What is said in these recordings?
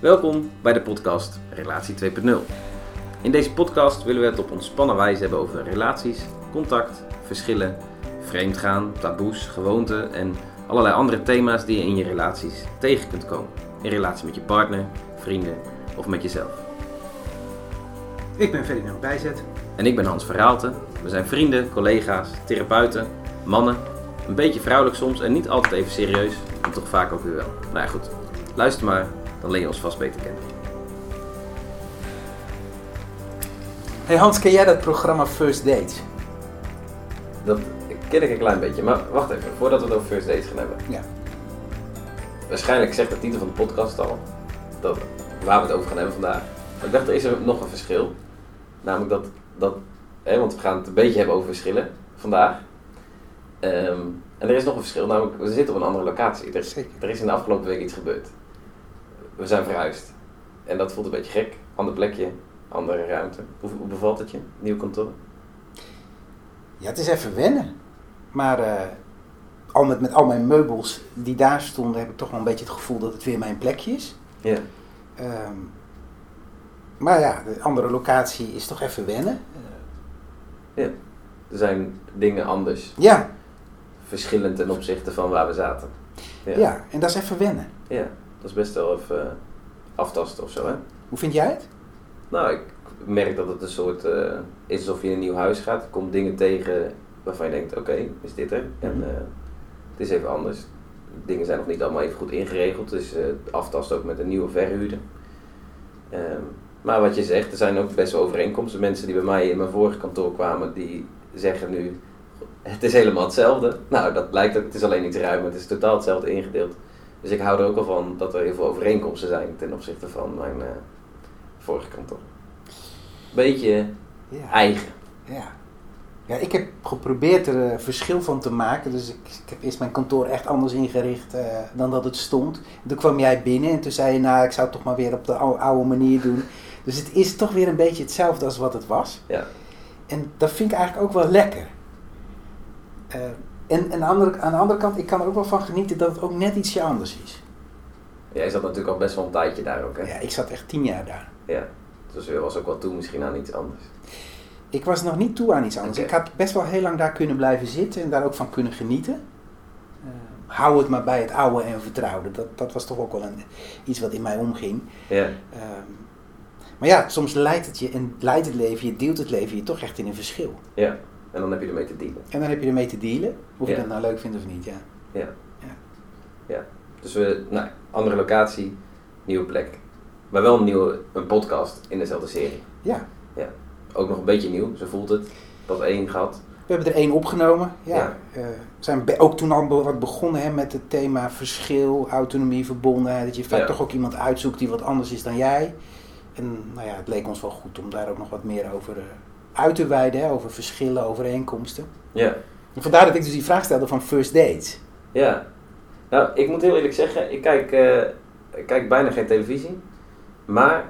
Welkom bij de podcast Relatie 2.0. In deze podcast willen we het op ontspannen wijze hebben over relaties, contact, verschillen, vreemdgaan, taboes, gewoonten en allerlei andere thema's die je in je relaties tegen kunt komen. In relatie met je partner, vrienden of met jezelf. Ik ben Ferdinand Bijzet. En ik ben Hans Verhaalte. We zijn vrienden, collega's, therapeuten, mannen. Een beetje vrouwelijk soms en niet altijd even serieus, maar toch vaak ook weer wel. Nou ja, goed. Luister maar, dan leer je ons vast beter kennen. Hey Hans, ken jij dat programma First Dates? Dat ken ik een klein beetje, maar wacht even, voordat we het over first dates gaan hebben. Ja. Waarschijnlijk zegt de titel van de podcast al dat, waar we het over gaan hebben vandaag. Maar ik dacht, er is er nog een verschil. Namelijk dat, dat hè, want we gaan het een beetje hebben over verschillen vandaag. Ehm, en er is nog een verschil, namelijk we zitten op een andere locatie. Er, er is in de afgelopen week iets gebeurd. We zijn verhuisd. En dat voelt een beetje gek. Ander plekje, andere ruimte. Hoe, hoe bevalt het je, nieuw kantoor? Ja, het is even wennen. Maar eh, al met, met al mijn meubels die daar stonden, heb ik toch wel een beetje het gevoel dat het weer mijn plekje is. Ja. Ehm, maar ja, de andere locatie is toch even wennen. Ja. Er zijn dingen anders. ja, verschillend ten opzichte van waar we zaten. ja. en dat is even wennen. Ja, dat is best wel even eh, aftasten of zo, hè? Hoe vind jij het? Nou, ik merk dat het een soort eh, is alsof je in een nieuw huis gaat. Er komt dingen tegen waarvan je denkt, oké, is dit er? En Mhm. eh, het is even anders. Dingen zijn nog niet allemaal even goed ingeregeld, dus aftasten ook met een nieuwe verhuurder. Ehm, maar wat je zegt, er zijn ook best wel overeenkomsten. Mensen die bij mij in mijn vorige kantoor kwamen, die zeggen nu, het is helemaal hetzelfde. Nou, dat lijkt ook, het is alleen iets ruimer, het is totaal hetzelfde ingedeeld. Dus ik hou er ook al van dat er heel veel overeenkomsten zijn ten opzichte van mijn eh, vorige kantoor. Beetje Ja. eigen. Ja. Ja, ik heb geprobeerd er eh, verschil van te maken. Dus ik, ik heb eerst mijn kantoor echt anders ingericht eh, dan dat het stond. Toen kwam jij binnen en toen zei je, nou, ik zou het toch maar weer op de oude, oude manier doen. Dus het is toch weer een beetje hetzelfde als wat het was. Ja. En dat vind ik eigenlijk ook wel lekker. En, en aan, de andere, aan de andere kant, ik kan er ook wel van genieten dat het ook net ietsje anders is. Jij zat natuurlijk al best wel een tijdje daar ook, hè? Ja, ik zat echt tien jaar daar. Ja. Dus je was ook wel toe misschien aan iets anders. Ik was nog niet toe aan iets anders. Ik had best wel heel lang daar kunnen blijven zitten en daar ook van kunnen genieten. Eh, hou het maar bij het oude en vertrouwde. Dat, dat was toch ook wel een, iets wat in mij omging. Ja. Ehm, maar ja, soms leidt het je en leidt het leven je, deelt het leven je toch echt in een verschil. Ja. En dan heb je ermee te dealen. En dan heb je ermee te dealen, of je Ja. dat nou leuk vindt of niet. Ja. Ja. Ja. Ja. Dus we, nou, andere locatie, nieuwe plek. Maar wel een nieuwe een podcast in dezelfde serie. ja, Ook nog een beetje nieuw, zo voelt het. Dat één gehad. we hebben er één opgenomen. Ja. Ja. Eh, we zijn ook toen al wat begonnen hè, met het thema verschil, autonomie, verbondenheid. Dat je vaak Ja. toch ook iemand uitzoekt die wat anders is dan jij. En nou ja, het leek ons wel goed om daar ook nog wat meer over eh, uit te wijden. Hè, over verschillen, overeenkomsten. Ja. Vandaar dat ik dus die vraag stelde van first dates. Ja. Nou, ik moet heel eerlijk zeggen, ik kijk, eh, ik kijk bijna geen televisie. Maar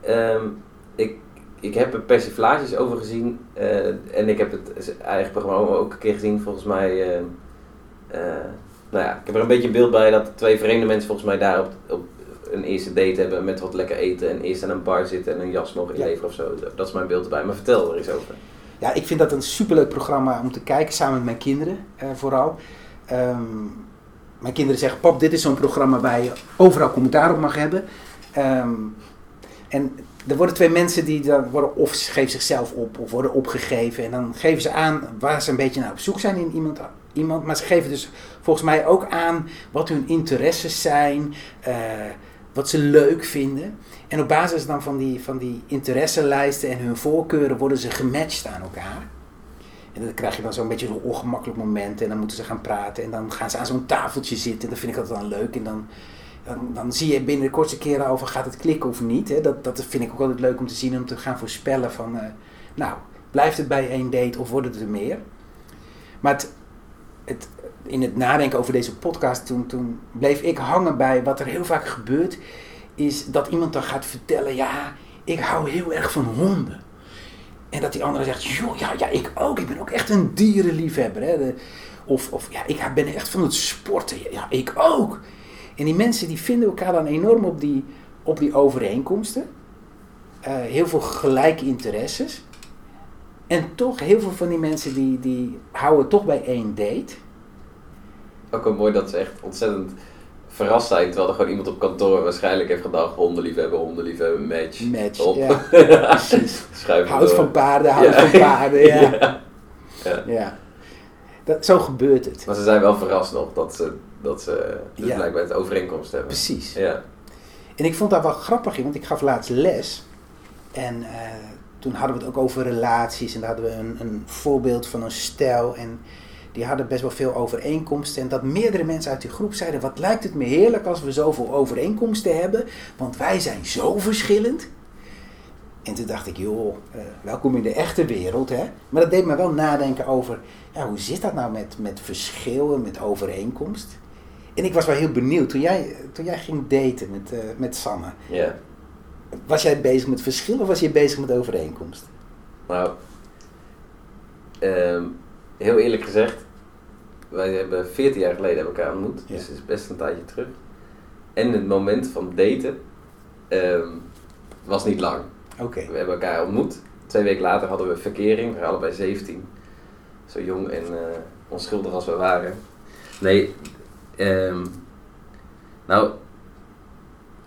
ehm, ik, ik heb er persiflages over gezien. eh, en ik heb het eigen programma ook een keer gezien, volgens mij. ehm, eh, nou ja, ik heb er een beetje een beeld bij dat twee vreemde mensen volgens mij daar op, op een eerste date hebben met wat lekker eten. En eerst aan een bar zitten en een jas mogen Ja. inleveren of zo. Dat is mijn beeld erbij. Maar vertel er eens over. Ja, ik vind dat een superleuk programma om te kijken, samen met mijn kinderen eh, vooral. Ehm, mijn kinderen zeggen, pap, dit is zo'n programma waar je overal commentaar op mag hebben. Ehm, en er worden twee mensen die dan worden of geven zichzelf op of worden opgegeven. En dan geven ze aan waar ze een beetje naar op zoek zijn in iemand. iemand maar ze geven dus volgens mij ook aan wat hun interesses zijn, eh, wat ze leuk vinden. En op basis dan van die, van die interesselijsten en hun voorkeuren worden ze gematcht aan elkaar. En dan krijg je dan zo'n beetje zo'n ongemakkelijk moment en dan moeten ze gaan praten en dan gaan ze aan zo'n tafeltje zitten. Dat vind ik altijd dan leuk en dan, dan, dan zie je binnen de kortste keren over gaat het klikken of niet. Hè. Dat, dat vind ik ook altijd leuk om te zien, om te gaan voorspellen van, eh, nou, blijft het bij één date of wordt het er meer? Maar het, het, in het nadenken over deze podcast, toen, toen bleef ik hangen bij wat er heel vaak gebeurt, is dat iemand dan gaat vertellen, ja, ik hou heel erg van honden. En dat die andere zegt, joh, ja, ja, ik ook. Ik ben ook echt een dierenliefhebber. Hè. Of, of ja, ik ben echt van het sporten. Ja, ik ook. En die mensen die vinden elkaar dan enorm op die op die overeenkomsten. Eh, heel veel gelijke interesses. En toch, heel veel van die mensen die, die houden toch bij één date. Ook wel mooi dat ze echt ontzettend verrast zijn. Terwijl er gewoon iemand op kantoor waarschijnlijk heeft gedacht: hondenliefhebber, hondenliefhebber, match. Match, Op. ja, precies. Houd van paarden, houd Ja. van paarden, ja. Ja. Dat, zo gebeurt het. Maar ze zijn wel verrast nog dat ze, dat ze dus Ja. blijkbaar het overeenkomst hebben. Precies. Ja. En ik vond dat wel grappig in, want ik gaf laatst les. En eh, toen hadden we het ook over relaties. En daar hadden we een, een voorbeeld van een stel. En die hadden best wel veel overeenkomsten. En dat meerdere mensen uit die groep zeiden: Wat lijkt het me heerlijk als we zoveel overeenkomsten hebben. Want wij zijn zo verschillend. En toen dacht ik: Joh, eh, welkom in de echte wereld. Hè? Maar dat deed me wel nadenken over: ja, hoe zit dat nou met, met verschil en met overeenkomst? En ik was wel heel benieuwd, toen jij, toen jij ging daten met, eh, met Sanne, ja. was jij bezig met verschil of was je bezig met overeenkomst? Nou, ehm, heel eerlijk gezegd, wij hebben 14 jaar geleden elkaar ontmoet, Ja. dus het is best een tijdje terug. En het moment van daten ehm, was niet lang. Oké. We hebben elkaar ontmoet. Twee weken later hadden we verkering. We waren allebei 17. Zo jong en eh, onschuldig als we waren. Nee, ehm, nou,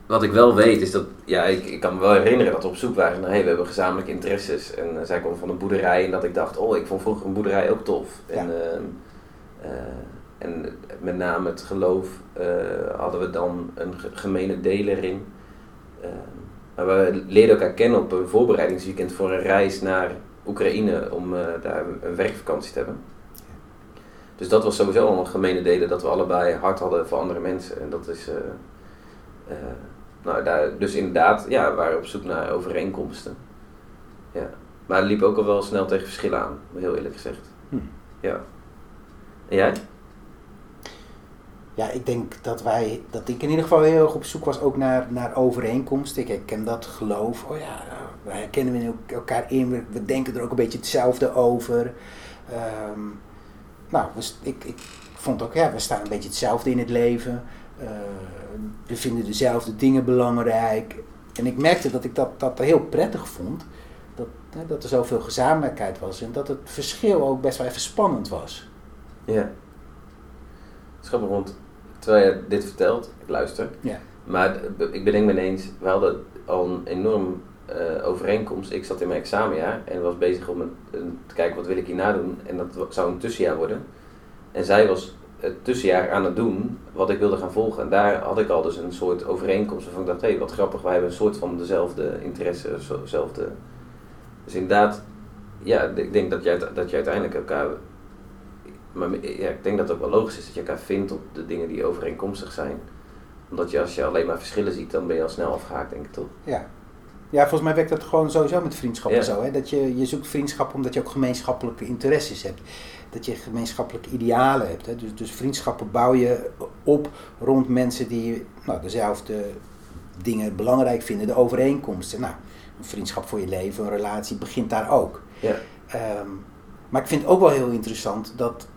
wat ik wel weet is dat, ja, ik, ik kan me wel herinneren dat we op zoek waren naar, hey, we hebben gezamenlijke interesses. En eh, zij kwam van een boerderij en dat ik dacht, oh, ik vond vroeger een boerderij ook tof. En, ehm, eh, en met name het geloof eh, hadden we dan een ge- gemene deler in. Ehm, maar we leerden elkaar kennen op een voorbereidingsweekend voor een reis naar Oekraïne om eh, daar een werkvakantie te hebben. Dus dat was sowieso al een gemene delen dat we allebei hard hadden voor andere mensen. En dat is. eh, eh, nou, daar, dus inderdaad, ja, we waren op zoek naar overeenkomsten. Ja. Maar het liep ook al wel snel tegen verschillen aan, heel eerlijk gezegd. Hm. Ja. En jij? Ja, ik denk dat wij, dat ik in ieder geval heel erg op zoek was ook naar, naar overeenkomsten. Ik herken dat geloof. Oh ja, we herkennen elkaar in. We, denken er ook een beetje hetzelfde over. Ehm, nou, we, s- ik, ik vond ook, ja, we staan een beetje hetzelfde in het leven. Eh, we vinden dezelfde dingen belangrijk. En ik merkte dat ik dat, dat heel prettig vond. Dat, dat er zoveel gezamenlijkheid was. En dat het verschil ook best wel even spannend was. Ja. Het is grappig, want terwijl je dit vertelt, ik luister. Ja. Maar ik bedenk me ineens, we hadden al een enorm eh, overeenkomst. Ik zat in mijn examenjaar en was bezig om een, een- te kijken wat wil ik hierna doen. En dat zou een tussenjaar worden. En zij was het tussenjaar aan het doen wat ik wilde gaan volgen. En daar had ik al dus een soort overeenkomst waarvan ik dacht, hé, wat grappig, wij hebben een soort van dezelfde interesse, dezelfde... Dus inderdaad, ja, ik denk dat je, dat je uiteindelijk elkaar... Maar ja, ik denk dat het ook wel logisch is dat je elkaar vindt op de dingen die overeenkomstig zijn. Omdat je als je alleen maar verschillen ziet, dan ben je al snel afgehaakt, denk ik toch? Ja. Ja, volgens mij werkt dat gewoon sowieso met vriendschappen Ja. zo. Hè? Dat je, je zoekt vriendschap omdat je ook gemeenschappelijke interesses hebt. Dat je gemeenschappelijke idealen hebt. Hè? Dus, dus vriendschappen bouw je op rond mensen die nou, dezelfde dingen belangrijk vinden. De overeenkomsten. Nou, een vriendschap voor je leven, een relatie begint daar ook. Ja. Ehm, maar ik vind het ook wel heel interessant dat,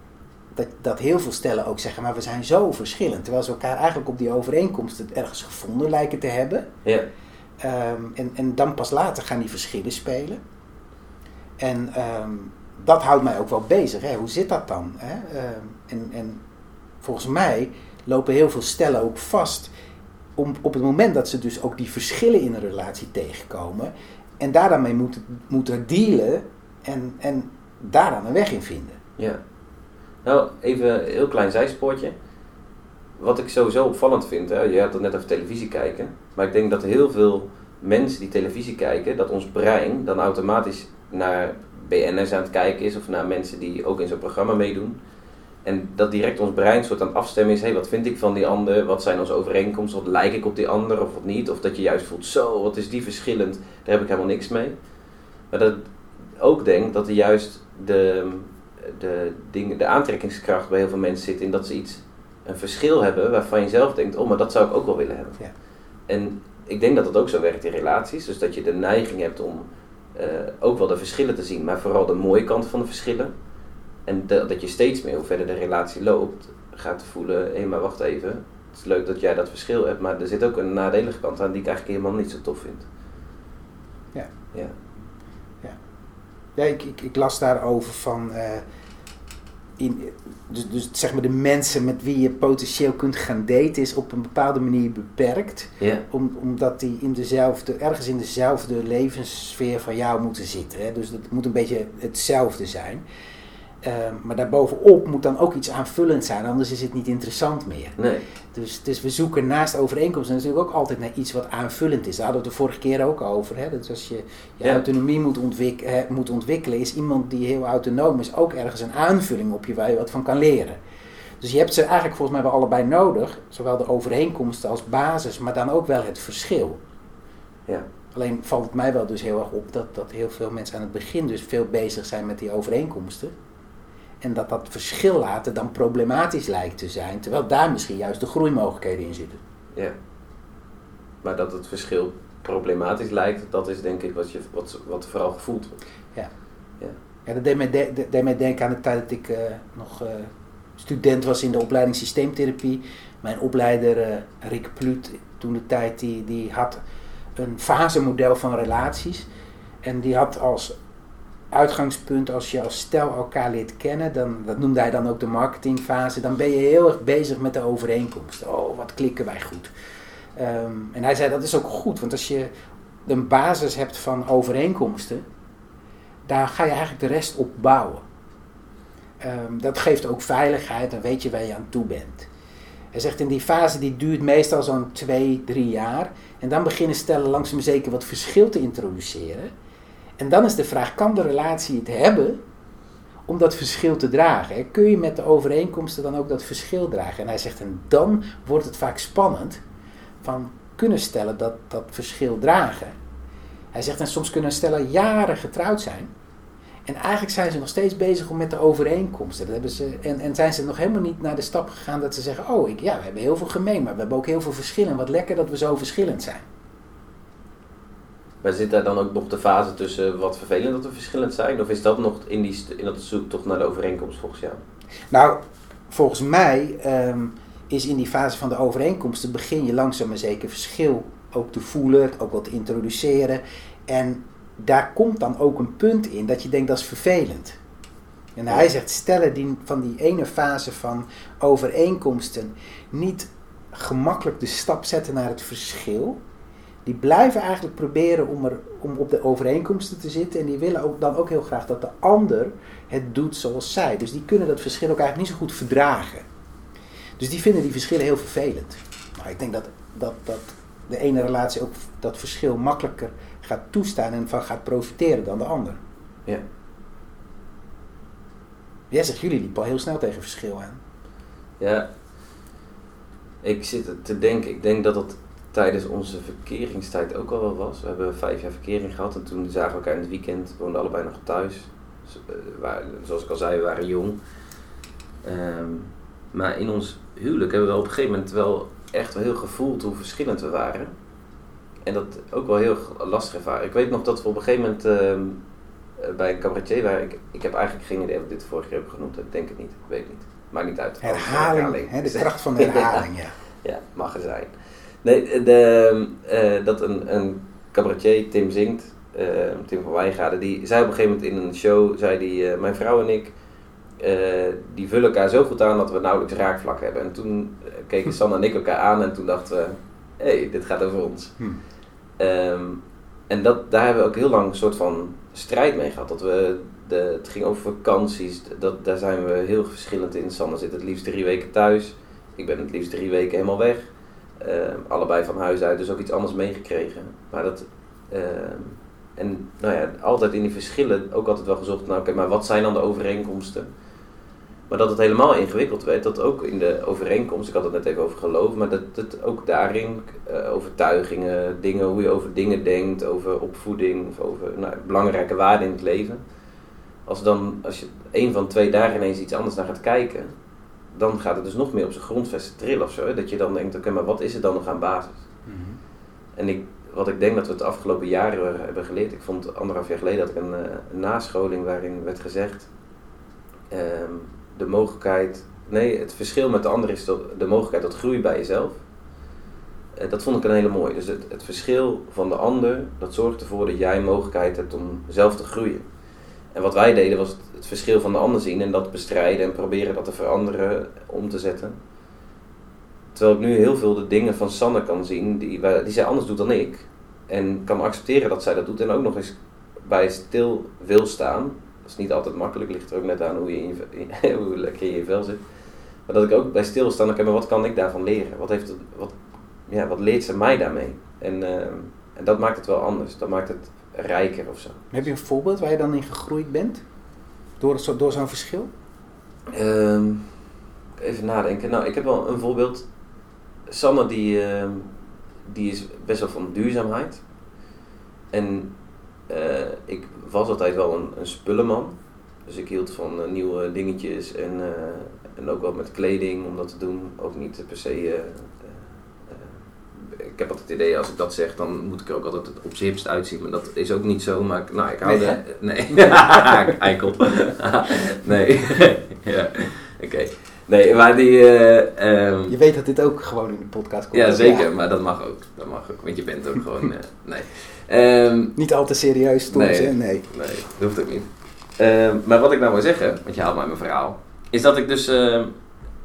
dat, dat heel veel stellen ook zeggen, maar we zijn zo verschillend. Terwijl ze elkaar eigenlijk op die overeenkomsten ergens gevonden lijken te hebben. Ja. Ehm, en, en dan pas later gaan die verschillen spelen. En ehm, dat houdt mij ook wel bezig. Hè? Hoe zit dat dan? Hè? Ehm, en, en volgens mij lopen heel veel stellen ook vast om, op het moment dat ze dus ook die verschillen in een relatie tegenkomen. En daar dan mee moeten, moeten dealen en, en daar dan een weg in vinden. Ja. Nou, even een heel klein zijspoortje. Wat ik sowieso opvallend vind, hè, je had het net over televisie kijken. Maar ik denk dat heel veel mensen die televisie kijken, dat ons brein dan automatisch naar BN'ers aan het kijken is. Of naar mensen die ook in zo'n programma meedoen. En dat direct ons brein soort aan afstemmen is, hé, wat vind ik van die ander? Wat zijn onze overeenkomsten? Wat lijk ik op die ander of wat niet? Of dat je juist voelt, zo, wat is die verschillend? Daar heb ik helemaal niks mee. Maar dat ik ook denk dat er juist de, de, dingen, de aantrekkingskracht bij heel veel mensen zit in dat ze iets, een verschil hebben waarvan je zelf denkt, oh, maar dat zou ik ook wel willen hebben. Ja. En ik denk dat dat ook zo werkt in relaties. Dus dat je de neiging hebt om eh, ook wel de verschillen te zien, maar vooral de mooie kant van de verschillen. En de- dat je steeds meer, hoe verder de relatie loopt, gaat voelen, hé, maar wacht even, het is leuk dat jij dat verschil hebt, maar er zit ook een nadelige kant aan die ik eigenlijk helemaal niet zo tof vind. Ja. Ja. Ja, ik, ik, ik las daarover van. eh, in, dus, dus zeg maar de mensen met wie je potentieel kunt gaan daten is op een bepaalde manier beperkt. Ja. Om, omdat die in dezelfde, ergens in dezelfde levenssfeer van jou moeten zitten. Hè? Dus dat moet een beetje hetzelfde zijn. Ehm, maar daarbovenop moet dan ook iets aanvullend zijn, anders is het niet interessant meer. Nee. Dus, dus we zoeken naast overeenkomsten natuurlijk ook altijd naar iets wat aanvullend is. Daar hadden we het de vorige keer ook over. Hè? Dat als je je Ja. autonomie moet, ontwik- hè, moet ontwikkelen, is iemand die heel autonoom is ook ergens een aanvulling op je waar je wat van kan leren. Dus je hebt ze eigenlijk volgens mij wel allebei nodig, zowel de overeenkomsten als basis, maar dan ook wel het verschil. Ja. Alleen valt het mij wel dus heel erg op dat, dat heel veel mensen aan het begin dus veel bezig zijn met die overeenkomsten. En dat dat verschil laten dan problematisch lijkt te zijn, terwijl daar misschien juist de groeimogelijkheden in zitten. Ja. Maar dat het verschil problematisch lijkt, dat is denk ik wat, je, wat, wat vooral gevoeld wordt. Ja, dat deed mij, de- de- deed mij denken aan de tijd dat ik eh, nog eh, student was in de opleiding systeemtherapie. Mijn opleider eh, Rick Pluut, toen de tijd, die, die had een fasemodel van relaties. En die had als uitgangspunt, als je als stel elkaar leert kennen, dan, dat noemde hij dan ook de marketingfase, dan ben je heel erg bezig met de overeenkomst. Oh, wat klikken wij goed. Ehm, en hij zei dat is ook goed, want als je een basis hebt van overeenkomsten, daar ga je eigenlijk de rest op bouwen. Ehm, dat geeft ook veiligheid, dan weet je waar je aan toe bent. Hij zegt in die fase die duurt meestal zo'n twee, drie jaar. En dan beginnen stellen langzaam zeker wat verschil te introduceren. En dan is de vraag, kan de relatie het hebben om dat verschil te dragen? Kun je met de overeenkomsten dan ook dat verschil dragen? En hij zegt, en dan wordt het vaak spannend van kunnen stellen dat dat verschil dragen. Hij zegt, en soms kunnen stellen jaren getrouwd zijn. En eigenlijk zijn ze nog steeds bezig om met de overeenkomsten. Dat hebben ze, en, en zijn ze nog helemaal niet naar de stap gegaan dat ze zeggen: Oh, ik, ja, we hebben heel veel gemeen, maar we hebben ook heel veel verschillen. Wat lekker dat we zo verschillend zijn. Maar zit daar dan ook nog de fase tussen wat vervelend dat we verschillend zijn? Of is dat nog in, die, in dat zoektocht naar de overeenkomst volgens jou? Nou, volgens mij ehm, is in die fase van de overeenkomsten begin je langzaam maar zeker verschil ook te voelen, ook wat te introduceren. En daar komt dan ook een punt in dat je denkt dat is vervelend. En hij zegt, stellen die van die ene fase van overeenkomsten niet gemakkelijk de stap zetten naar het verschil. Die blijven eigenlijk proberen om, er, om op de overeenkomsten te zitten. En die willen ook, dan ook heel graag dat de ander het doet zoals zij. Dus die kunnen dat verschil ook eigenlijk niet zo goed verdragen. Dus die vinden die verschillen heel vervelend. Maar ik denk dat, dat, dat de ene relatie ook dat verschil makkelijker gaat toestaan en van gaat profiteren dan de ander. Ja. Jij zegt, jullie liepen al heel snel tegen verschil aan. Ja, ik zit te denken. Ik denk dat het tijdens onze verkeringstijd ook al wel was. We hebben vijf jaar verkering gehad en toen zagen we elkaar in het weekend. We woonden allebei nog thuis. Dus, eh, waren- zoals ik al zei, we waren jong. Ehm, maar in ons huwelijk hebben we op een gegeven moment wel echt wel heel gevoeld hoe verschillend we waren. En dat ook wel heel lastig ervaren. Ik weet nog dat we op een gegeven moment ehm, eh, bij een cabaretier waren. Ik, ik heb eigenlijk geen idee of ik dit vorige keer heb genoemd. heb. Ik denk het niet. Ik weet het niet. Maakt niet uit. Herhaling, hè, de kracht van de herhaling, ja. Ja, mag er zijn. Nee, de, eh, dat een, een cabaretier, Tim Zingt, eh, Tim van Wijngaarden, die zei op een gegeven moment in een show, zei die, eh, mijn vrouw en ik, die vullen elkaar zo goed aan dat we nauwelijks raakvlak hebben. En toen keken Sanne en ik elkaar aan en toen dachten we, hé, hey, dit gaat over ons. Hm. Ehm, en dat, daar hebben we ook heel lang een soort van strijd mee gehad. Dat we, de, het ging over vakanties, dat, daar zijn we heel verschillend in. Sanne zit het liefst drie weken thuis. Ik ben het liefst drie weken helemaal weg. Ehm, allebei van huis uit, dus ook iets anders meegekregen. Maar dat... ehm, en nou ja, altijd in die verschillen ook altijd wel gezocht naar, oké, maar wat zijn dan de overeenkomsten? Maar dat het helemaal ingewikkeld werd, dat ook in de overeenkomst, ik had het net even over geloof, maar dat het ook daarin eh, overtuigingen, dingen, hoe je over dingen denkt, over opvoeding of over nou, belangrijke waarden in het leven. Als, dan, als je één van twee daar ineens iets anders naar gaat kijken, dan gaat het dus nog meer op zijn grondvesten trillen of zo. Hè? Dat je dan denkt, oké, maar wat is er dan nog aan basis? Mhm. En ik, wat ik denk dat we het afgelopen jaren hebben geleerd, ik vond anderhalf jaar geleden dat ik een, eh, een nascholing waarin werd gezegd, ehm, de mogelijkheid nee, het verschil met de ander is de mogelijkheid tot groei bij jezelf. Eh, dat vond ik een hele mooie. Dus het, het verschil van de ander, dat zorgt ervoor dat jij mogelijkheid hebt om zelf te groeien. En wat wij deden was het, verschil van de ander zien en dat bestrijden en proberen dat te veranderen, om te zetten. Terwijl ik nu heel veel de dingen van Sanne kan zien die, die zij anders doet dan ik. En kan accepteren dat zij dat doet en ook nog eens bij stil wil staan. Dat is niet altijd makkelijk, ligt er ook net aan hoe, je in, hoe lekker je in je vel zit. Maar dat ik ook bij stilstaan, oké, maar wat kan ik daarvan leren? Wat, heeft wat, ja, wat leert ze mij daarmee? En, uh, en dat maakt het wel anders. Dat maakt het rijker of zo. Heb je een voorbeeld waar je dan in gegroeid bent? Door, door zo'n verschil? Um, even nadenken. Nou, ik heb wel een voorbeeld. Sanne die, uh, die is best wel van duurzaamheid. En uh, ik was altijd wel een, een spullenman. Dus ik hield van uh, nieuwe dingetjes en, uh, en ook wel met kleding om dat te doen. Ook niet per se ik heb altijd het idee, als ik dat zeg, dan moet ik er ook altijd op z'n hipst uitzien. Maar dat is ook niet zo. Maar nou, ik hou nee, de... Nee. Eikel. nee. ja. Oké. Nee, maar die... Uh, um... Je weet dat dit ook gewoon in de podcast komt. Ja, zeker. Ja. Maar dat mag ook. Dat mag ook. Want je bent ook gewoon... Uh, nee. Um, niet al te serieus, Tom. Nee, nee. Nee, dat hoeft ook niet. Um, maar wat ik nou wil zeggen, want je haalt mij mijn verhaal, is dat ik dus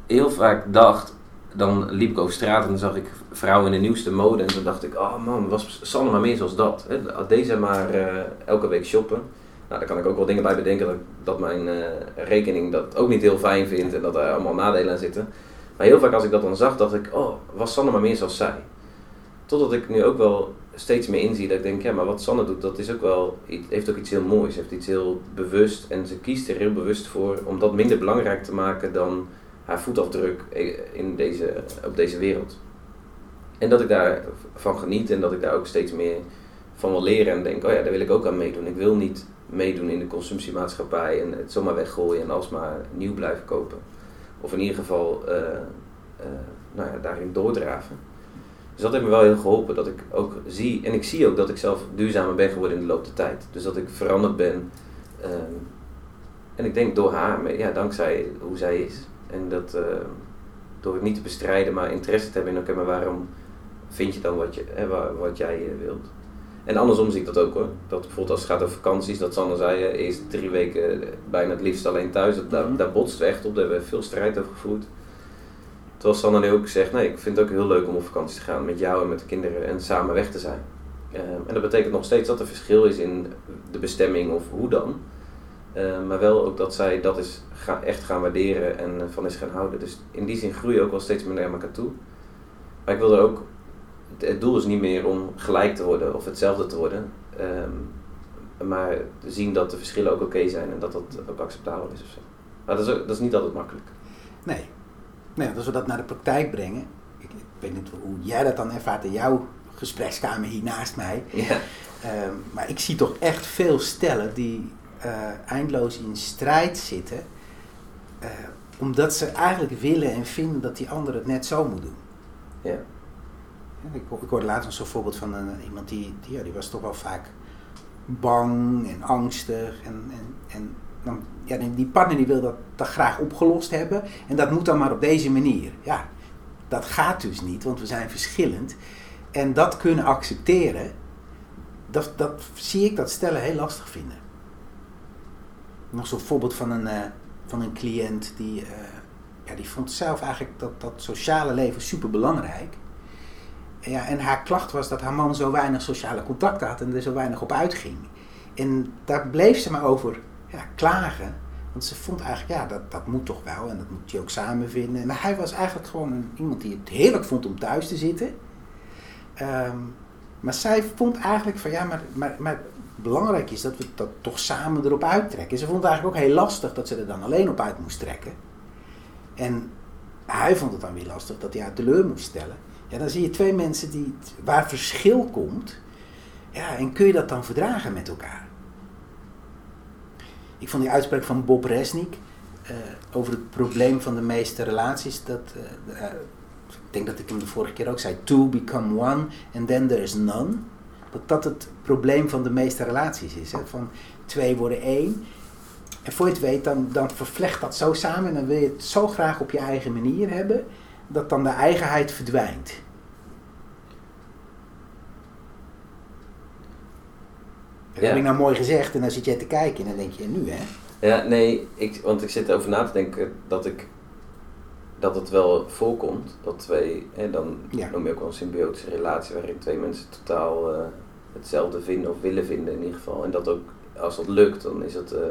heel vaak dacht dan liep ik over straat en dan zag ik vrouwen in de nieuwste mode. En toen dacht ik, oh man, was Sanne maar meer zoals dat. Hè? Deze maar uh, elke week shoppen. Nou, daar kan ik ook wel dingen bij bedenken dat, dat mijn uh, rekening dat ook niet heel fijn vindt en dat er allemaal nadelen aan zitten. Maar heel vaak als ik dat dan zag, dacht ik, oh, was Sanne maar meer zoals zij. Totdat ik nu ook wel steeds meer inzie dat ik denk, ja, maar wat Sanne doet, dat is ook wel, heeft ook iets heel moois. Heeft iets heel bewust en ze kiest er heel bewust voor om dat minder belangrijk te maken dan haar voetafdruk in deze, op deze wereld. En dat ik daarvan geniet en dat ik daar ook steeds meer van wil leren en denk, oh ja, daar wil ik ook aan meedoen. Ik wil niet meedoen in de consumptiemaatschappij en het zomaar weggooien en alsmaar nieuw blijven kopen. Of in ieder geval uh, uh, nou ja, daarin doordraven. Dus dat heeft me wel heel geholpen dat ik ook zie, en ik zie ook dat ik zelf duurzamer ben geworden in de loop der tijd. Dus dat ik veranderd ben. Uh, en ik denk door haar, ja, dankzij hoe zij is. En dat uh, door het niet te bestrijden, maar interesse te hebben in, oké, maar waarom vind je dan wat, je, hè, wat jij uh, wilt? En andersom zie ik dat ook hoor. Dat bijvoorbeeld als het gaat over vakanties, dat Sander zei, eerst drie weken bijna het liefst alleen thuis. Dat, daar, mhm. daar botst we echt op, daar hebben we veel strijd over gevoerd. Terwijl Sander nu ook zegt, nee, ik vind het ook heel leuk om op vakantie te gaan met jou en met de kinderen en samen weg te zijn. en dat betekent nog steeds dat er verschil is in de bestemming of hoe dan. Uh, maar wel ook dat zij dat is echt gaan waarderen en uh, van is gaan houden. Dus in die zin groei je ook wel steeds meer naar elkaar toe. Maar ik wil er ook, het, doel is niet meer om gelijk te worden of hetzelfde te worden. Um, maar zien dat de verschillen ook oké okay zijn en dat dat ook acceptabel is ofzo. Maar dat is, ook, dat is niet altijd makkelijk. Nee. nee, als we dat naar de praktijk brengen, ik, ik weet niet hoe jij dat dan ervaart in jouw gesprekskamer hier naast mij. Ja. Um, maar ik zie toch echt veel stellen die uh, eindeloos in strijd zitten. Uh, omdat ze eigenlijk willen en vinden dat die ander het net zo moet doen. Ja. Ik, ik hoorde laatst nog zo'n voorbeeld van een, iemand die, die, ja, die was toch wel vaak bang en angstig. En, en, en dan, ja, die partner die wil dat, dat graag opgelost hebben. En dat moet dan maar op deze manier. Ja, dat gaat dus niet, want we zijn verschillend. En dat kunnen accepteren, dat, dat zie ik dat stellen heel lastig vinden nog zo'n voorbeeld van een, uh, van een cliënt die, uh, ja, die vond zelf eigenlijk dat, dat sociale leven super belangrijk. Ja, en haar klacht was dat haar man zo weinig sociale contacten had en er zo weinig op uitging. En daar bleef ze maar over ja, klagen. Want ze vond eigenlijk, ja, dat, dat moet toch wel en dat moet je ook samen vinden. Maar hij was eigenlijk gewoon iemand die het heerlijk vond om thuis te zitten. Um, maar zij vond eigenlijk van, ja, maar, maar, maar belangrijk is dat we dat toch samen erop uittrekken. Ze vond het eigenlijk ook heel lastig dat ze er dan alleen op uit moest trekken. En hij vond het dan weer lastig dat hij haar teleur moest stellen. Ja, dan zie je twee mensen die, waar verschil komt. Ja, en kun je dat dan verdragen met elkaar? Ik vond die uitspraak van Bob Resnick uh, over het probleem van de meeste relaties. Dat, uh, uh, ik denk dat ik hem de vorige keer ook zei. Two become one and then there is none dat dat het probleem van de meeste relaties is. Hè? Van twee worden één. En voor je het weet, dan, dan vervlecht dat zo samen en dan wil je het zo graag op je eigen manier hebben, dat dan de eigenheid verdwijnt. Dat heb ik nou mooi gezegd en dan zit jij te kijken en dan denk je, nu hè? Ja, nee, ik, want ik zit erover na te denken dat ik dat het wel voorkomt dat twee, en dan Ja. noem je ook wel een symbiotische relatie waarin twee mensen totaal eh, hetzelfde vinden of willen vinden in ieder geval. En dat ook, als dat lukt, dan is het, eh,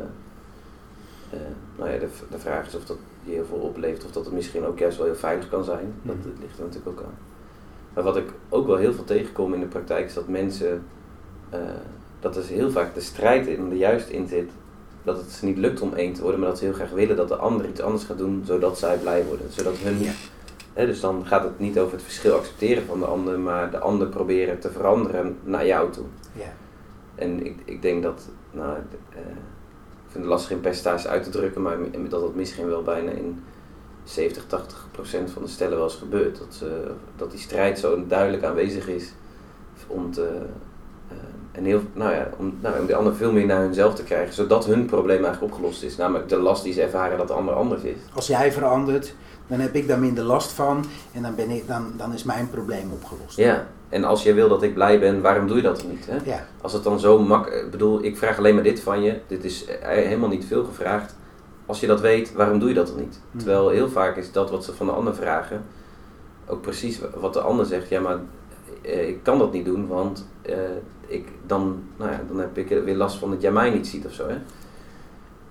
eh, nou ja, de, de vraag is of dat je heel veel oplevert of dat het misschien ook juist wel heel veilig kan zijn. Dat Mhm. ligt er natuurlijk ook aan. Maar wat ik ook wel heel veel tegenkom in de praktijk is dat mensen, eh, dat er heel vaak de strijd in er juist in zit dat het ze niet lukt om één te worden, maar dat ze heel graag willen dat de ander iets anders gaat doen, zodat zij blij worden. Zodat hun, Ja. hè, dus dan gaat het niet over het verschil accepteren van de ander, maar de ander proberen te veranderen naar jou toe. Ja. En ik, ik denk dat, nou, eh, vind het lastig in percentages uit te drukken, maar dat het misschien wel bijna in 70, 80 procent van de stellen wel eens gebeurt. Dat, ze, dat die strijd zo duidelijk aanwezig is om te, eh, en heel, nou ja, om, nou, om de ander veel meer naar hunzelf te krijgen, zodat hun probleem eigenlijk opgelost is. Namelijk de last die ze ervaren dat de ander anders is. Als jij verandert, dan heb ik daar minder last van en dan, ben ik, dan, dan is mijn probleem opgelost. Ja, en als je wil dat ik blij ben, waarom doe je dat dan niet? Hè? Ja. Als het dan zo mak... Ik bedoel, ik vraag alleen maar dit van je. Dit is eh, helemaal niet veel gevraagd. Als je dat weet, waarom doe je dat dan niet? Hmm. Terwijl heel vaak is dat wat ze van de ander vragen... ook precies wat de ander zegt. Ja, maar eh, ik kan dat niet doen, want eh, ik, dan, nou ja, dan heb ik weer last van dat jij mij niet ziet of zo. Hè?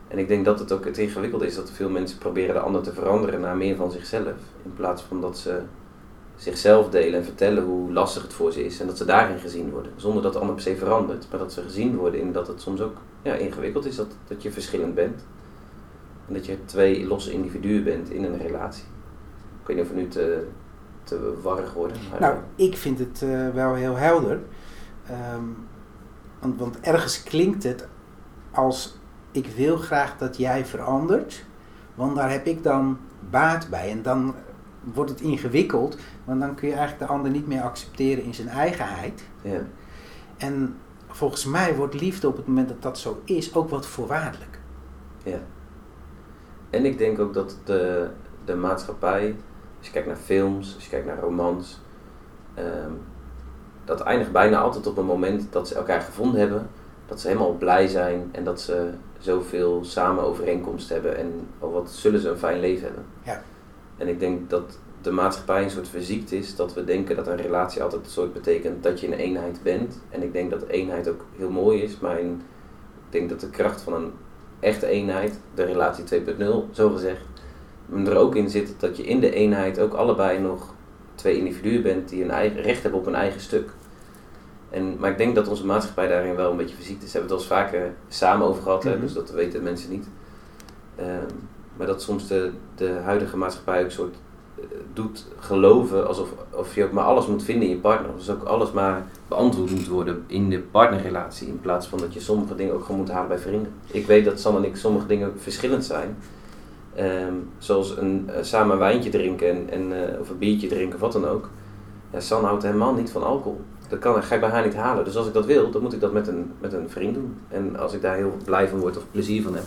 En ik denk dat het ook het ingewikkelde is dat veel mensen proberen de ander te veranderen naar meer van zichzelf. In plaats van dat ze zichzelf delen en vertellen hoe lastig het voor ze is en dat ze daarin gezien worden. Zonder dat de ander per se verandert, maar dat ze gezien worden in dat het soms ook ja, ingewikkeld is, dat, dat je verschillend bent. En dat je twee losse individuen bent in een relatie. Ik weet niet of we nu te, te warrig worden. Nou, ik vind het eh, wel heel helder. Ehm, want, want ergens klinkt het als ik wil graag dat jij verandert, want daar heb ik dan baat bij. En dan wordt het ingewikkeld, want dan kun je eigenlijk de ander niet meer accepteren in zijn eigenheid. ja. En volgens mij wordt liefde op het moment dat dat zo is ook wat voorwaardelijk. Ja. En ik denk ook dat de, de maatschappij, als je kijkt naar films, als je kijkt naar romans, ehm, dat eindigt bijna altijd op een moment dat ze elkaar gevonden hebben, dat ze helemaal blij zijn en dat ze zoveel samen overeenkomst hebben en oh, wat zullen ze een fijn leven hebben. Ja. En ik denk dat de maatschappij een soort verziekt is, dat we denken dat een relatie altijd een soort betekent dat je een eenheid bent. En ik denk dat eenheid ook heel mooi is, maar in- ik denk dat de kracht van een echte eenheid, de relatie 2.0 zo gezegd, er ook in zit dat je in de eenheid ook allebei nog twee individuen bent die een eigen, recht hebben op een eigen stuk. En, maar ik denk dat onze maatschappij daarin wel een beetje verziekt is. We hebben het wel eens vaker samen over gehad, hè, Mhm. dus dat weten mensen niet. Ehm, maar dat soms de, de huidige maatschappij ook soort eh, doet geloven alsof of je ook maar alles moet vinden in je partner. Dus ook alles maar beantwoord moet worden in de partnerrelatie. In plaats van dat je sommige dingen ook gewoon moet halen bij vrienden. Ik weet dat San en ik sommige dingen verschillend zijn. Ehm, zoals een, eh, samen een wijntje drinken en, en, eh, of een biertje drinken of wat dan ook. Ja, San houdt helemaal niet van alcohol. Dat kan, ga ik bij haar niet halen. Dus als ik dat wil, dan moet ik dat met een, met een vriend doen. En als ik daar heel blij van word of plezier van heb.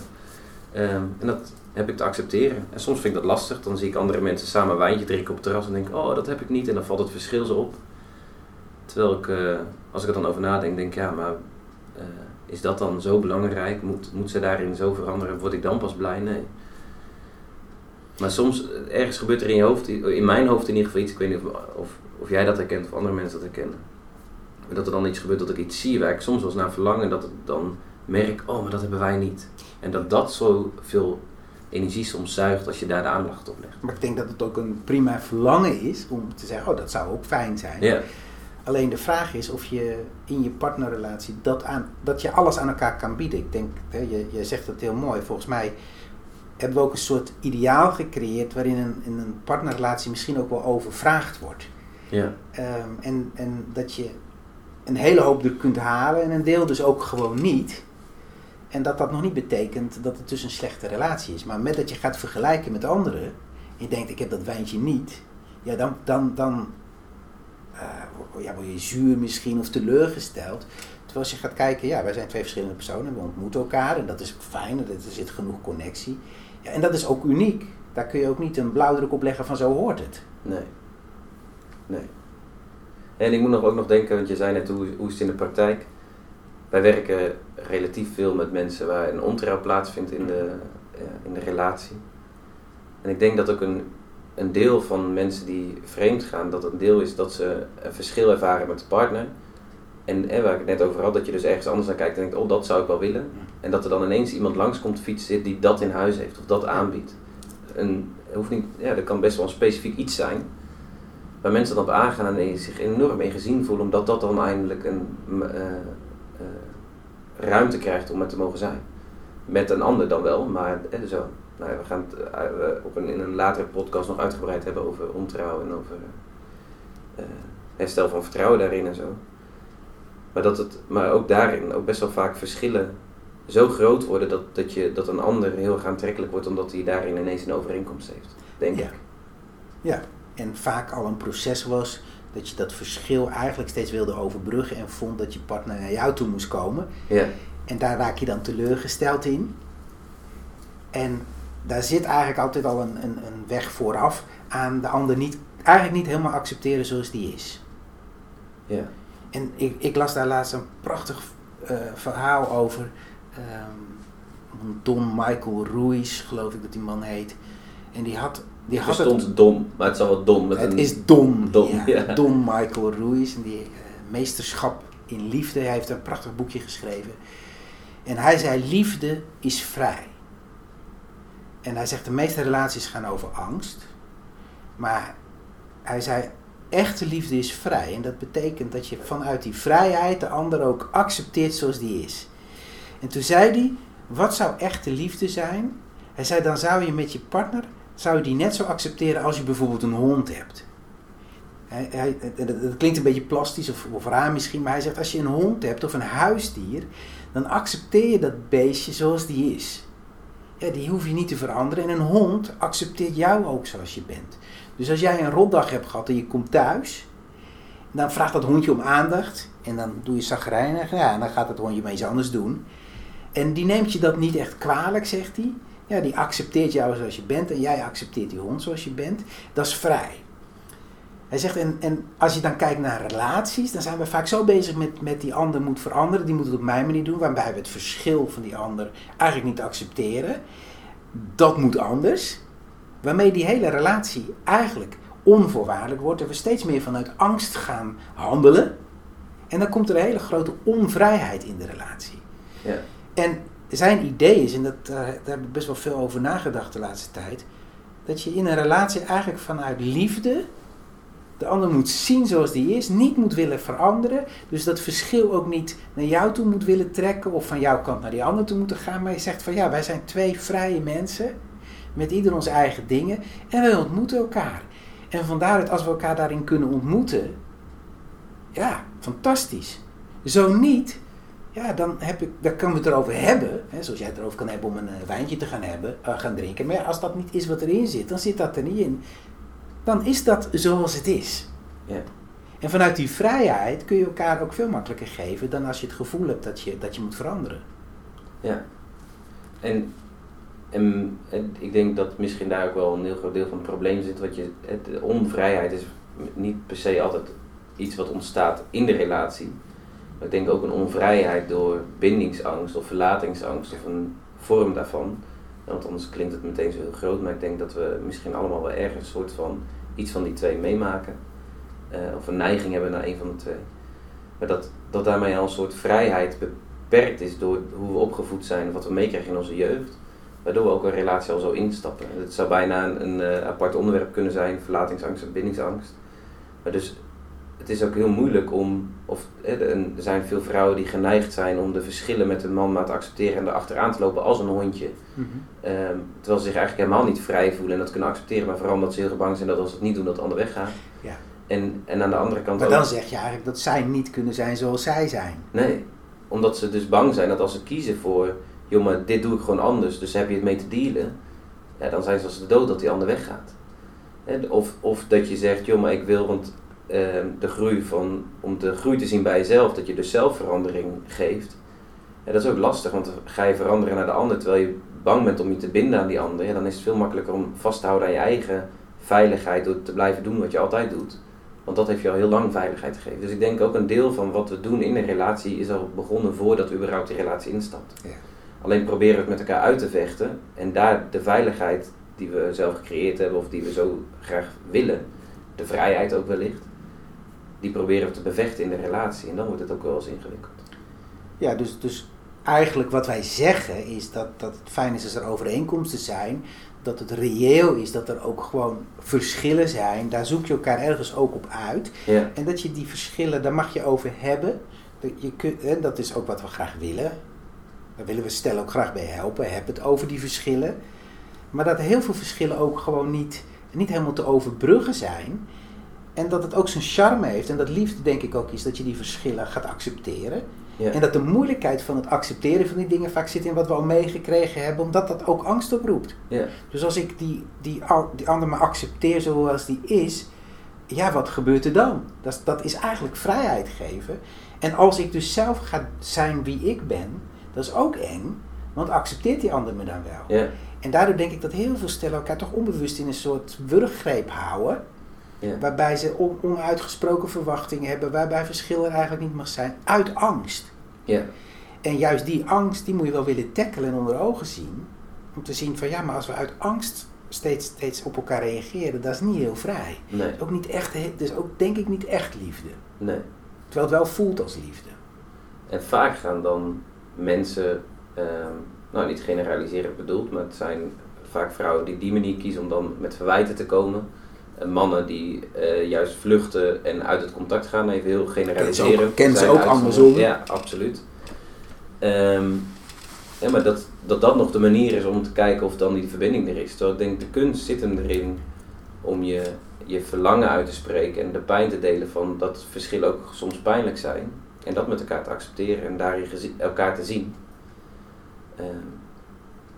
Ehm, en dat heb ik te accepteren. En soms vind ik dat lastig. Dan zie ik andere mensen samen een wijntje drinken op het terras en denk oh, dat heb ik niet. En dan valt het verschil zo op. Terwijl ik, eh, als ik er dan over nadenk, denk ja, maar eh, is dat dan zo belangrijk? Moet, moet ze daarin zo veranderen? Word ik dan pas blij? Nee. Maar soms, eh, ergens gebeurt er in je hoofd, in mijn hoofd in ieder geval iets, ik weet niet of, of, jij dat herkent of andere mensen dat herkennen. Dat er dan iets gebeurt dat ik iets zie waar ik soms wel eens naar verlangen, dat ik dan merk, oh, maar dat hebben wij niet. En dat dat zoveel energie soms zuigt als je daar de aandacht op legt. Maar ik denk dat het ook een prima verlangen is om te zeggen, oh dat zou ook fijn zijn. Ja, Alleen de vraag is of je in je partnerrelatie dat, aan, dat je alles aan elkaar kan bieden. Ik denk, hè, je, je zegt het heel mooi. Volgens mij hebben we ook een soort ideaal gecreëerd waarin een, in een partnerrelatie misschien ook wel overvraagd wordt. ja, Ehm, en, en dat je een hele hoop er kunt halen en een deel dus ook gewoon niet. En dat dat nog niet betekent dat het dus een slechte relatie is. Maar met dat je gaat vergelijken met anderen en je denkt ik heb dat wijntje niet. Ja, dan, dan, dan eh, ja, word je zuur misschien of teleurgesteld. Terwijl als je gaat kijken, ja, wij zijn twee verschillende personen, we ontmoeten elkaar en dat is fijn, er zit genoeg connectie. Ja, en dat is ook uniek. Daar kun je ook niet een blauwdruk op leggen van zo hoort het. Nee. Nee. En ik moet nog ook nog denken, want je zei net hoe, hoe is het in de praktijk. Wij werken relatief veel met mensen waar een ontrouw plaatsvindt in de, in de relatie. En ik denk dat ook een, een deel van mensen die vreemd gaan, dat een deel is dat ze een verschil ervaren met de partner. En, en waar ik het net over had, dat je dus ergens anders naar kijkt en denkt, oh dat zou ik wel willen. En dat er dan ineens iemand langskomt fietsen die dat in huis heeft of dat aanbiedt. Een, hoeft niet, ja, dat kan best wel een specifiek iets zijn. Waar mensen dan op aangaan en zich enorm in gezien voelen, omdat dat dan eindelijk een uh, ruimte krijgt om het te mogen zijn. Met een ander dan wel, maar eh, zo. Nou ja, we gaan het uh, op een, in een latere podcast nog uitgebreid hebben over ontrouw en over herstel van vertrouwen daarin en zo. Maar, dat het, maar ook daarin ook best wel vaak verschillen zo groot worden dat, dat, je, dat een ander heel erg aantrekkelijk wordt omdat hij daarin ineens een overeenkomst heeft, denk ja. ik. Ja, en vaak al een proces was dat je dat verschil eigenlijk steeds wilde overbruggen en vond dat je partner naar jou toe moest komen. Ja. En daar raak je dan teleurgesteld in. En daar zit eigenlijk altijd al een, een, een weg vooraf aan de ander niet, eigenlijk niet helemaal accepteren zoals die is. Ja. En ik, ik las daar laatst een prachtig uh, verhaal over. Um, Don Michael Ruiz, geloof ik dat die man heet. En die had. Die had stond het, Don, maar het zal wel Don met het een... is Don. Don, ja, ja. Don Michael Ruiz. En die uh, meesterschap in liefde. Hij heeft een prachtig boekje geschreven. En hij zei: Liefde is vrij. En hij zegt: de meeste relaties gaan over angst. Maar hij zei: echte liefde is vrij. En dat betekent dat je vanuit die vrijheid de ander ook accepteert zoals die is. En toen zei hij, wat zou echte liefde zijn? Hij zei, dan zou je met je partner, zou je die net zo accepteren als je bijvoorbeeld een hond hebt. Dat, dat klinkt een beetje plastisch of, raar misschien, maar hij zegt, als je een hond hebt of een huisdier, dan accepteer je dat beestje zoals die is. Ja, die hoef je niet te veranderen. En een hond accepteert jou ook zoals je bent. Dus als jij een rotdag hebt gehad en je komt thuis, dan vraagt dat hondje om aandacht. En dan doe je zagrijnig. Ja, en dan gaat het hondje maar iets anders doen. En die neemt je dat niet echt kwalijk, zegt hij. Ja, die accepteert jou zoals je bent en jij accepteert die hond zoals je bent. Dat is vrij. Hij zegt, en, en als je dan kijkt naar relaties, dan zijn we vaak zo bezig met, met die ander moet veranderen. Die moet het op mijn manier doen, waarbij we het verschil van die ander eigenlijk niet accepteren. Dat moet anders. Waarmee die hele relatie eigenlijk onvoorwaardelijk wordt en we steeds meer vanuit angst gaan handelen. En dan komt er een hele grote onvrijheid in de relatie. Ja. En zijn idee is, en dat, uh, daar heb ik best wel veel over nagedacht de laatste tijd, dat je in een relatie eigenlijk vanuit liefde de ander moet zien zoals die is, niet moet willen veranderen. Dus dat verschil ook niet naar jou toe moet willen trekken of van jouw kant naar die ander toe moeten gaan. Maar je zegt van ja, wij zijn twee vrije mensen met ieder onze eigen dingen en wij ontmoeten elkaar. En vandaar dat als we elkaar daarin kunnen ontmoeten, ja, fantastisch. Zo niet, ja, dan, heb ik, dan kunnen we het erover hebben, hè, zoals jij het erover kan hebben om een uh, wijntje te gaan, hebben, uh, gaan drinken. Maar ja, als dat niet is wat erin zit, dan zit dat er niet in. Dan is dat zoals het is. Ja. En vanuit die vrijheid kun je elkaar ook veel makkelijker geven dan als je het gevoel hebt dat je, dat je moet veranderen. Ja. En, en, en ik denk dat misschien daar ook wel een heel groot deel van het probleem zit. Wat je, het, de onvrijheid is niet per se altijd iets wat ontstaat in de relatie. Ik denk ook een onvrijheid door bindingsangst of verlatingsangst of een vorm daarvan. Want anders klinkt het meteen zo heel groot, maar ik denk dat we misschien allemaal wel ergens een soort van iets van die twee meemaken. Uh, of een neiging hebben naar een van de twee. Maar dat, dat daarmee al een soort vrijheid beperkt is door hoe we opgevoed zijn, wat we meekrijgen in onze jeugd. Waardoor we ook een relatie al zo instappen. Het zou bijna een, uh, apart onderwerp kunnen zijn, verlatingsangst en bindingsangst. Maar dus het is ook heel moeilijk om, of er zijn veel vrouwen die geneigd zijn om de verschillen met een man maar te accepteren en erachteraan te lopen als een hondje. Mm -hmm. um, terwijl ze zich eigenlijk helemaal niet vrij voelen en dat kunnen accepteren, maar vooral omdat ze heel bang zijn dat als ze het niet doen, dat de ander weggaat. Ja. En, en aan de andere kant Maar ook, dan zeg je eigenlijk dat zij niet kunnen zijn zoals zij zijn. Nee, omdat ze dus bang zijn dat als ze kiezen voor, joh maar dit doe ik gewoon anders, dus heb je het mee te dealen, ja, dan zijn ze als de dood dat die ander weggaat. Of, of dat je zegt, joh maar ik wil, want ehm, de groei van, om de groei te zien bij jezelf, dat je dus zelfverandering geeft. Ja, dat is ook lastig, want ga je veranderen naar de ander terwijl je bang bent om je te binden aan die ander, ja, dan is het veel makkelijker om vast te houden aan je eigen veiligheid door te blijven doen wat je altijd doet. Want dat heeft je al heel lang veiligheid gegeven. Dus ik denk ook een deel van wat we doen in een relatie is al begonnen voordat we überhaupt die relatie instapt. Ja. Alleen proberen we het met elkaar uit te vechten en daar de veiligheid die we zelf gecreëerd hebben of die we zo graag willen, de vrijheid ook wellicht, die proberen we te bevechten in de relatie en dan wordt het ook wel eens ingewikkeld. Ja, dus, dus eigenlijk wat wij zeggen is dat, dat het fijn is als er overeenkomsten zijn. Dat het reëel is dat er ook gewoon verschillen zijn. Daar zoek je elkaar ergens ook op uit. Ja, En dat je die verschillen, daar mag je over hebben. Dat, je kunt, hè, dat is ook wat we graag willen. Daar willen we stellen ook graag bij helpen. Heb het over die verschillen. Maar dat heel veel verschillen ook gewoon niet, niet helemaal te overbruggen zijn. En dat het ook zijn charme heeft. En dat liefde denk ik ook is dat je die verschillen gaat accepteren. ja, En dat de moeilijkheid van het accepteren van die dingen vaak zit in wat we al meegekregen hebben, omdat dat ook angst oproept. ja, Dus als ik die, die, die ander maar accepteer zoals die is, ja, wat gebeurt er dan? Dat, is- dat is eigenlijk vrijheid geven. En als ik dus zelf ga zijn wie ik ben, dat is ook eng, want accepteert die ander me dan wel? ja, En daardoor denk ik dat heel veel stellen elkaar toch onbewust in een soort wurggreep houden. Ja, Waarbij ze on- onuitgesproken verwachtingen hebben, waarbij verschil er eigenlijk niet mag zijn, uit angst. ja, En juist die angst, die moet je wel willen tackelen en onder ogen zien. Om te zien van ja, maar als we uit angst steeds, steeds op elkaar reageren, dat is niet heel vrij. nee, Ook niet echt, dus ook denk ik niet echt liefde. nee. Terwijl het wel voelt als liefde. En vaak gaan dan mensen, ehm, nou niet generaliserend bedoeld, maar het zijn vaak vrouwen die die manier kiezen om dan met verwijten te komen. En mannen die eh, juist vluchten en uit het contact gaan, even heel generaliserend. kennen ze ook uitgezonderd. andersom. Ja, absoluut. Ehm, ja, maar dat, dat dat nog de manier is om te kijken of dan die verbinding er is. Terwijl ik denk, de kunst zit hem erin om je, je verlangen uit te spreken en de pijn te delen van dat verschillen ook soms pijnlijk zijn. En dat met elkaar te accepteren en daarin elkaar te zien. Ehm,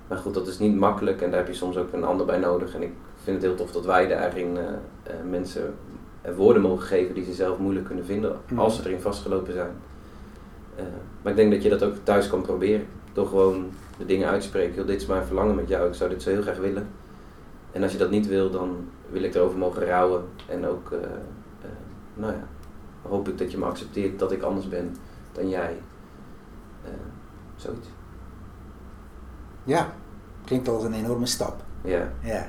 maar goed, dat is niet makkelijk en daar heb je soms ook een ander bij nodig. En ik vind het heel tof dat wij daarin eh, eh, mensen eh, woorden mogen geven die ze zelf moeilijk kunnen vinden Mhm. als ze erin vastgelopen zijn. Maar ik denk dat je dat ook thuis kan proberen. Door gewoon de dingen uit te spreken. Joh, dit is mijn verlangen met jou, ik zou dit zo heel graag willen. En als je dat niet wil, dan wil ik erover mogen rouwen. En ook, nou ja, hoop ik dat je me accepteert dat ik anders ben dan jij. Zoiets. Ja, klinkt als een enorme stap. Ja. Ja.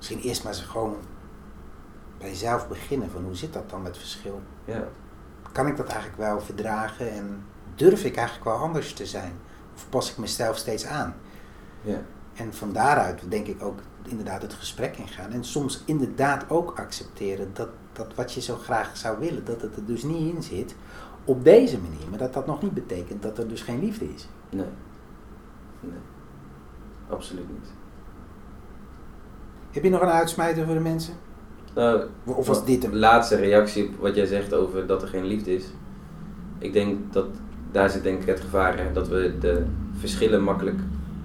Misschien eerst maar eens gewoon bij jezelf beginnen van hoe zit dat dan met verschil? ja, Kan ik dat eigenlijk wel verdragen en durf ik eigenlijk wel anders te zijn? Of pas ik mezelf steeds aan? ja, En van daaruit denk ik ook inderdaad het gesprek ingaan. En soms inderdaad ook accepteren dat, dat wat je zo graag zou willen, dat het er dus niet in zit op deze manier. Maar dat dat nog niet betekent dat er dus geen liefde is. nee. Nee, absoluut niet. Heb je nog een uitsmijter voor de mensen? Nou, Of was dit hem? laatste reactie op wat jij zegt over dat er geen liefde is. Ik denk dat daar zit denk ik het gevaar in. Dat we de verschillen makkelijk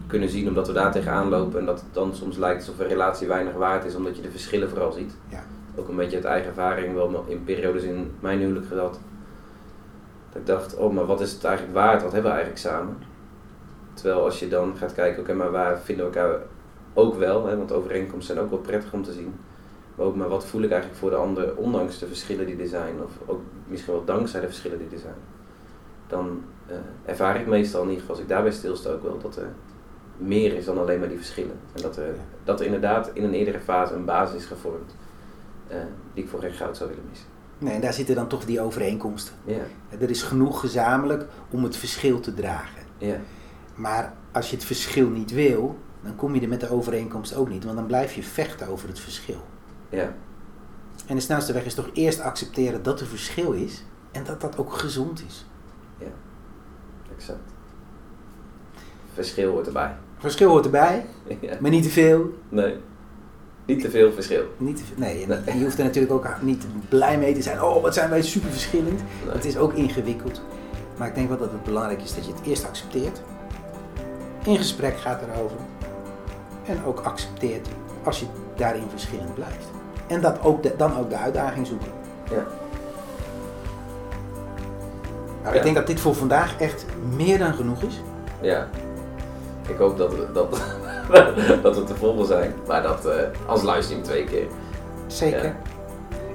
kunnen zien omdat we daar tegenaan lopen. En dat het dan soms lijkt alsof een relatie weinig waard is omdat je de verschillen vooral ziet. Ja. Ook een beetje uit eigen ervaring, wel in periodes in mijn huwelijk gehad. Dat ik dacht, oh maar wat is het eigenlijk waard? Wat hebben we eigenlijk samen? Terwijl als je dan gaat kijken, oké maar waar vinden we elkaar ook wel? Hè, want overeenkomsten zijn ook wel prettig om te zien. Maar ook maar wat voel ik eigenlijk voor de ander, ondanks de verschillen die er zijn, of ook misschien wel dankzij de verschillen die er zijn. Dan eh, ervaar ik meestal in ieder geval, als ik daarbij stilsta ook wel, dat er meer is dan alleen maar die verschillen. En dat er, dat er inderdaad in een eerdere fase een basis is gevormd, eh, die ik voor geen goud zou willen missen. Nee, en daar zitten dan toch die overeenkomsten. Ja, Er is genoeg gezamenlijk om het verschil te dragen. ja, Maar als je het verschil niet wil, dan kom je er met de overeenkomst ook niet. Want dan blijf je vechten over het verschil. ja, En de snelste weg is toch eerst accepteren dat er verschil is. En dat dat ook gezond is. exact. Verschil hoort erbij. Verschil hoort erbij, ja. maar niet te veel. Nee, niet te veel verschil. Niet te veel. Nee, en en je hoeft er natuurlijk ook niet blij mee te zijn. Oh, wat zijn wij super verschillend. Nee. Het is ook ingewikkeld. Maar ik denk wel dat het belangrijk is dat je het eerst accepteert. In gesprek gaat erover. En ook accepteert als je daarin verschillend blijft. En dat ook de- dan ook de uitdaging zoeken. Ja. Nou, Ja. ik denk dat dit voor vandaag echt meer dan genoeg is. Ja. Ik hoop dat we, dat, dat we te volgen zijn. Maar dat eh, als livestream twee keer. Zeker. Ja.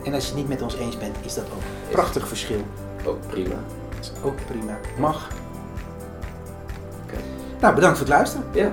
En als je het niet met ons eens bent, is dat ook een prachtig verschil. Ook prima. Dat is ook prima. Mag. Nou, bedankt voor het luisteren. Ja,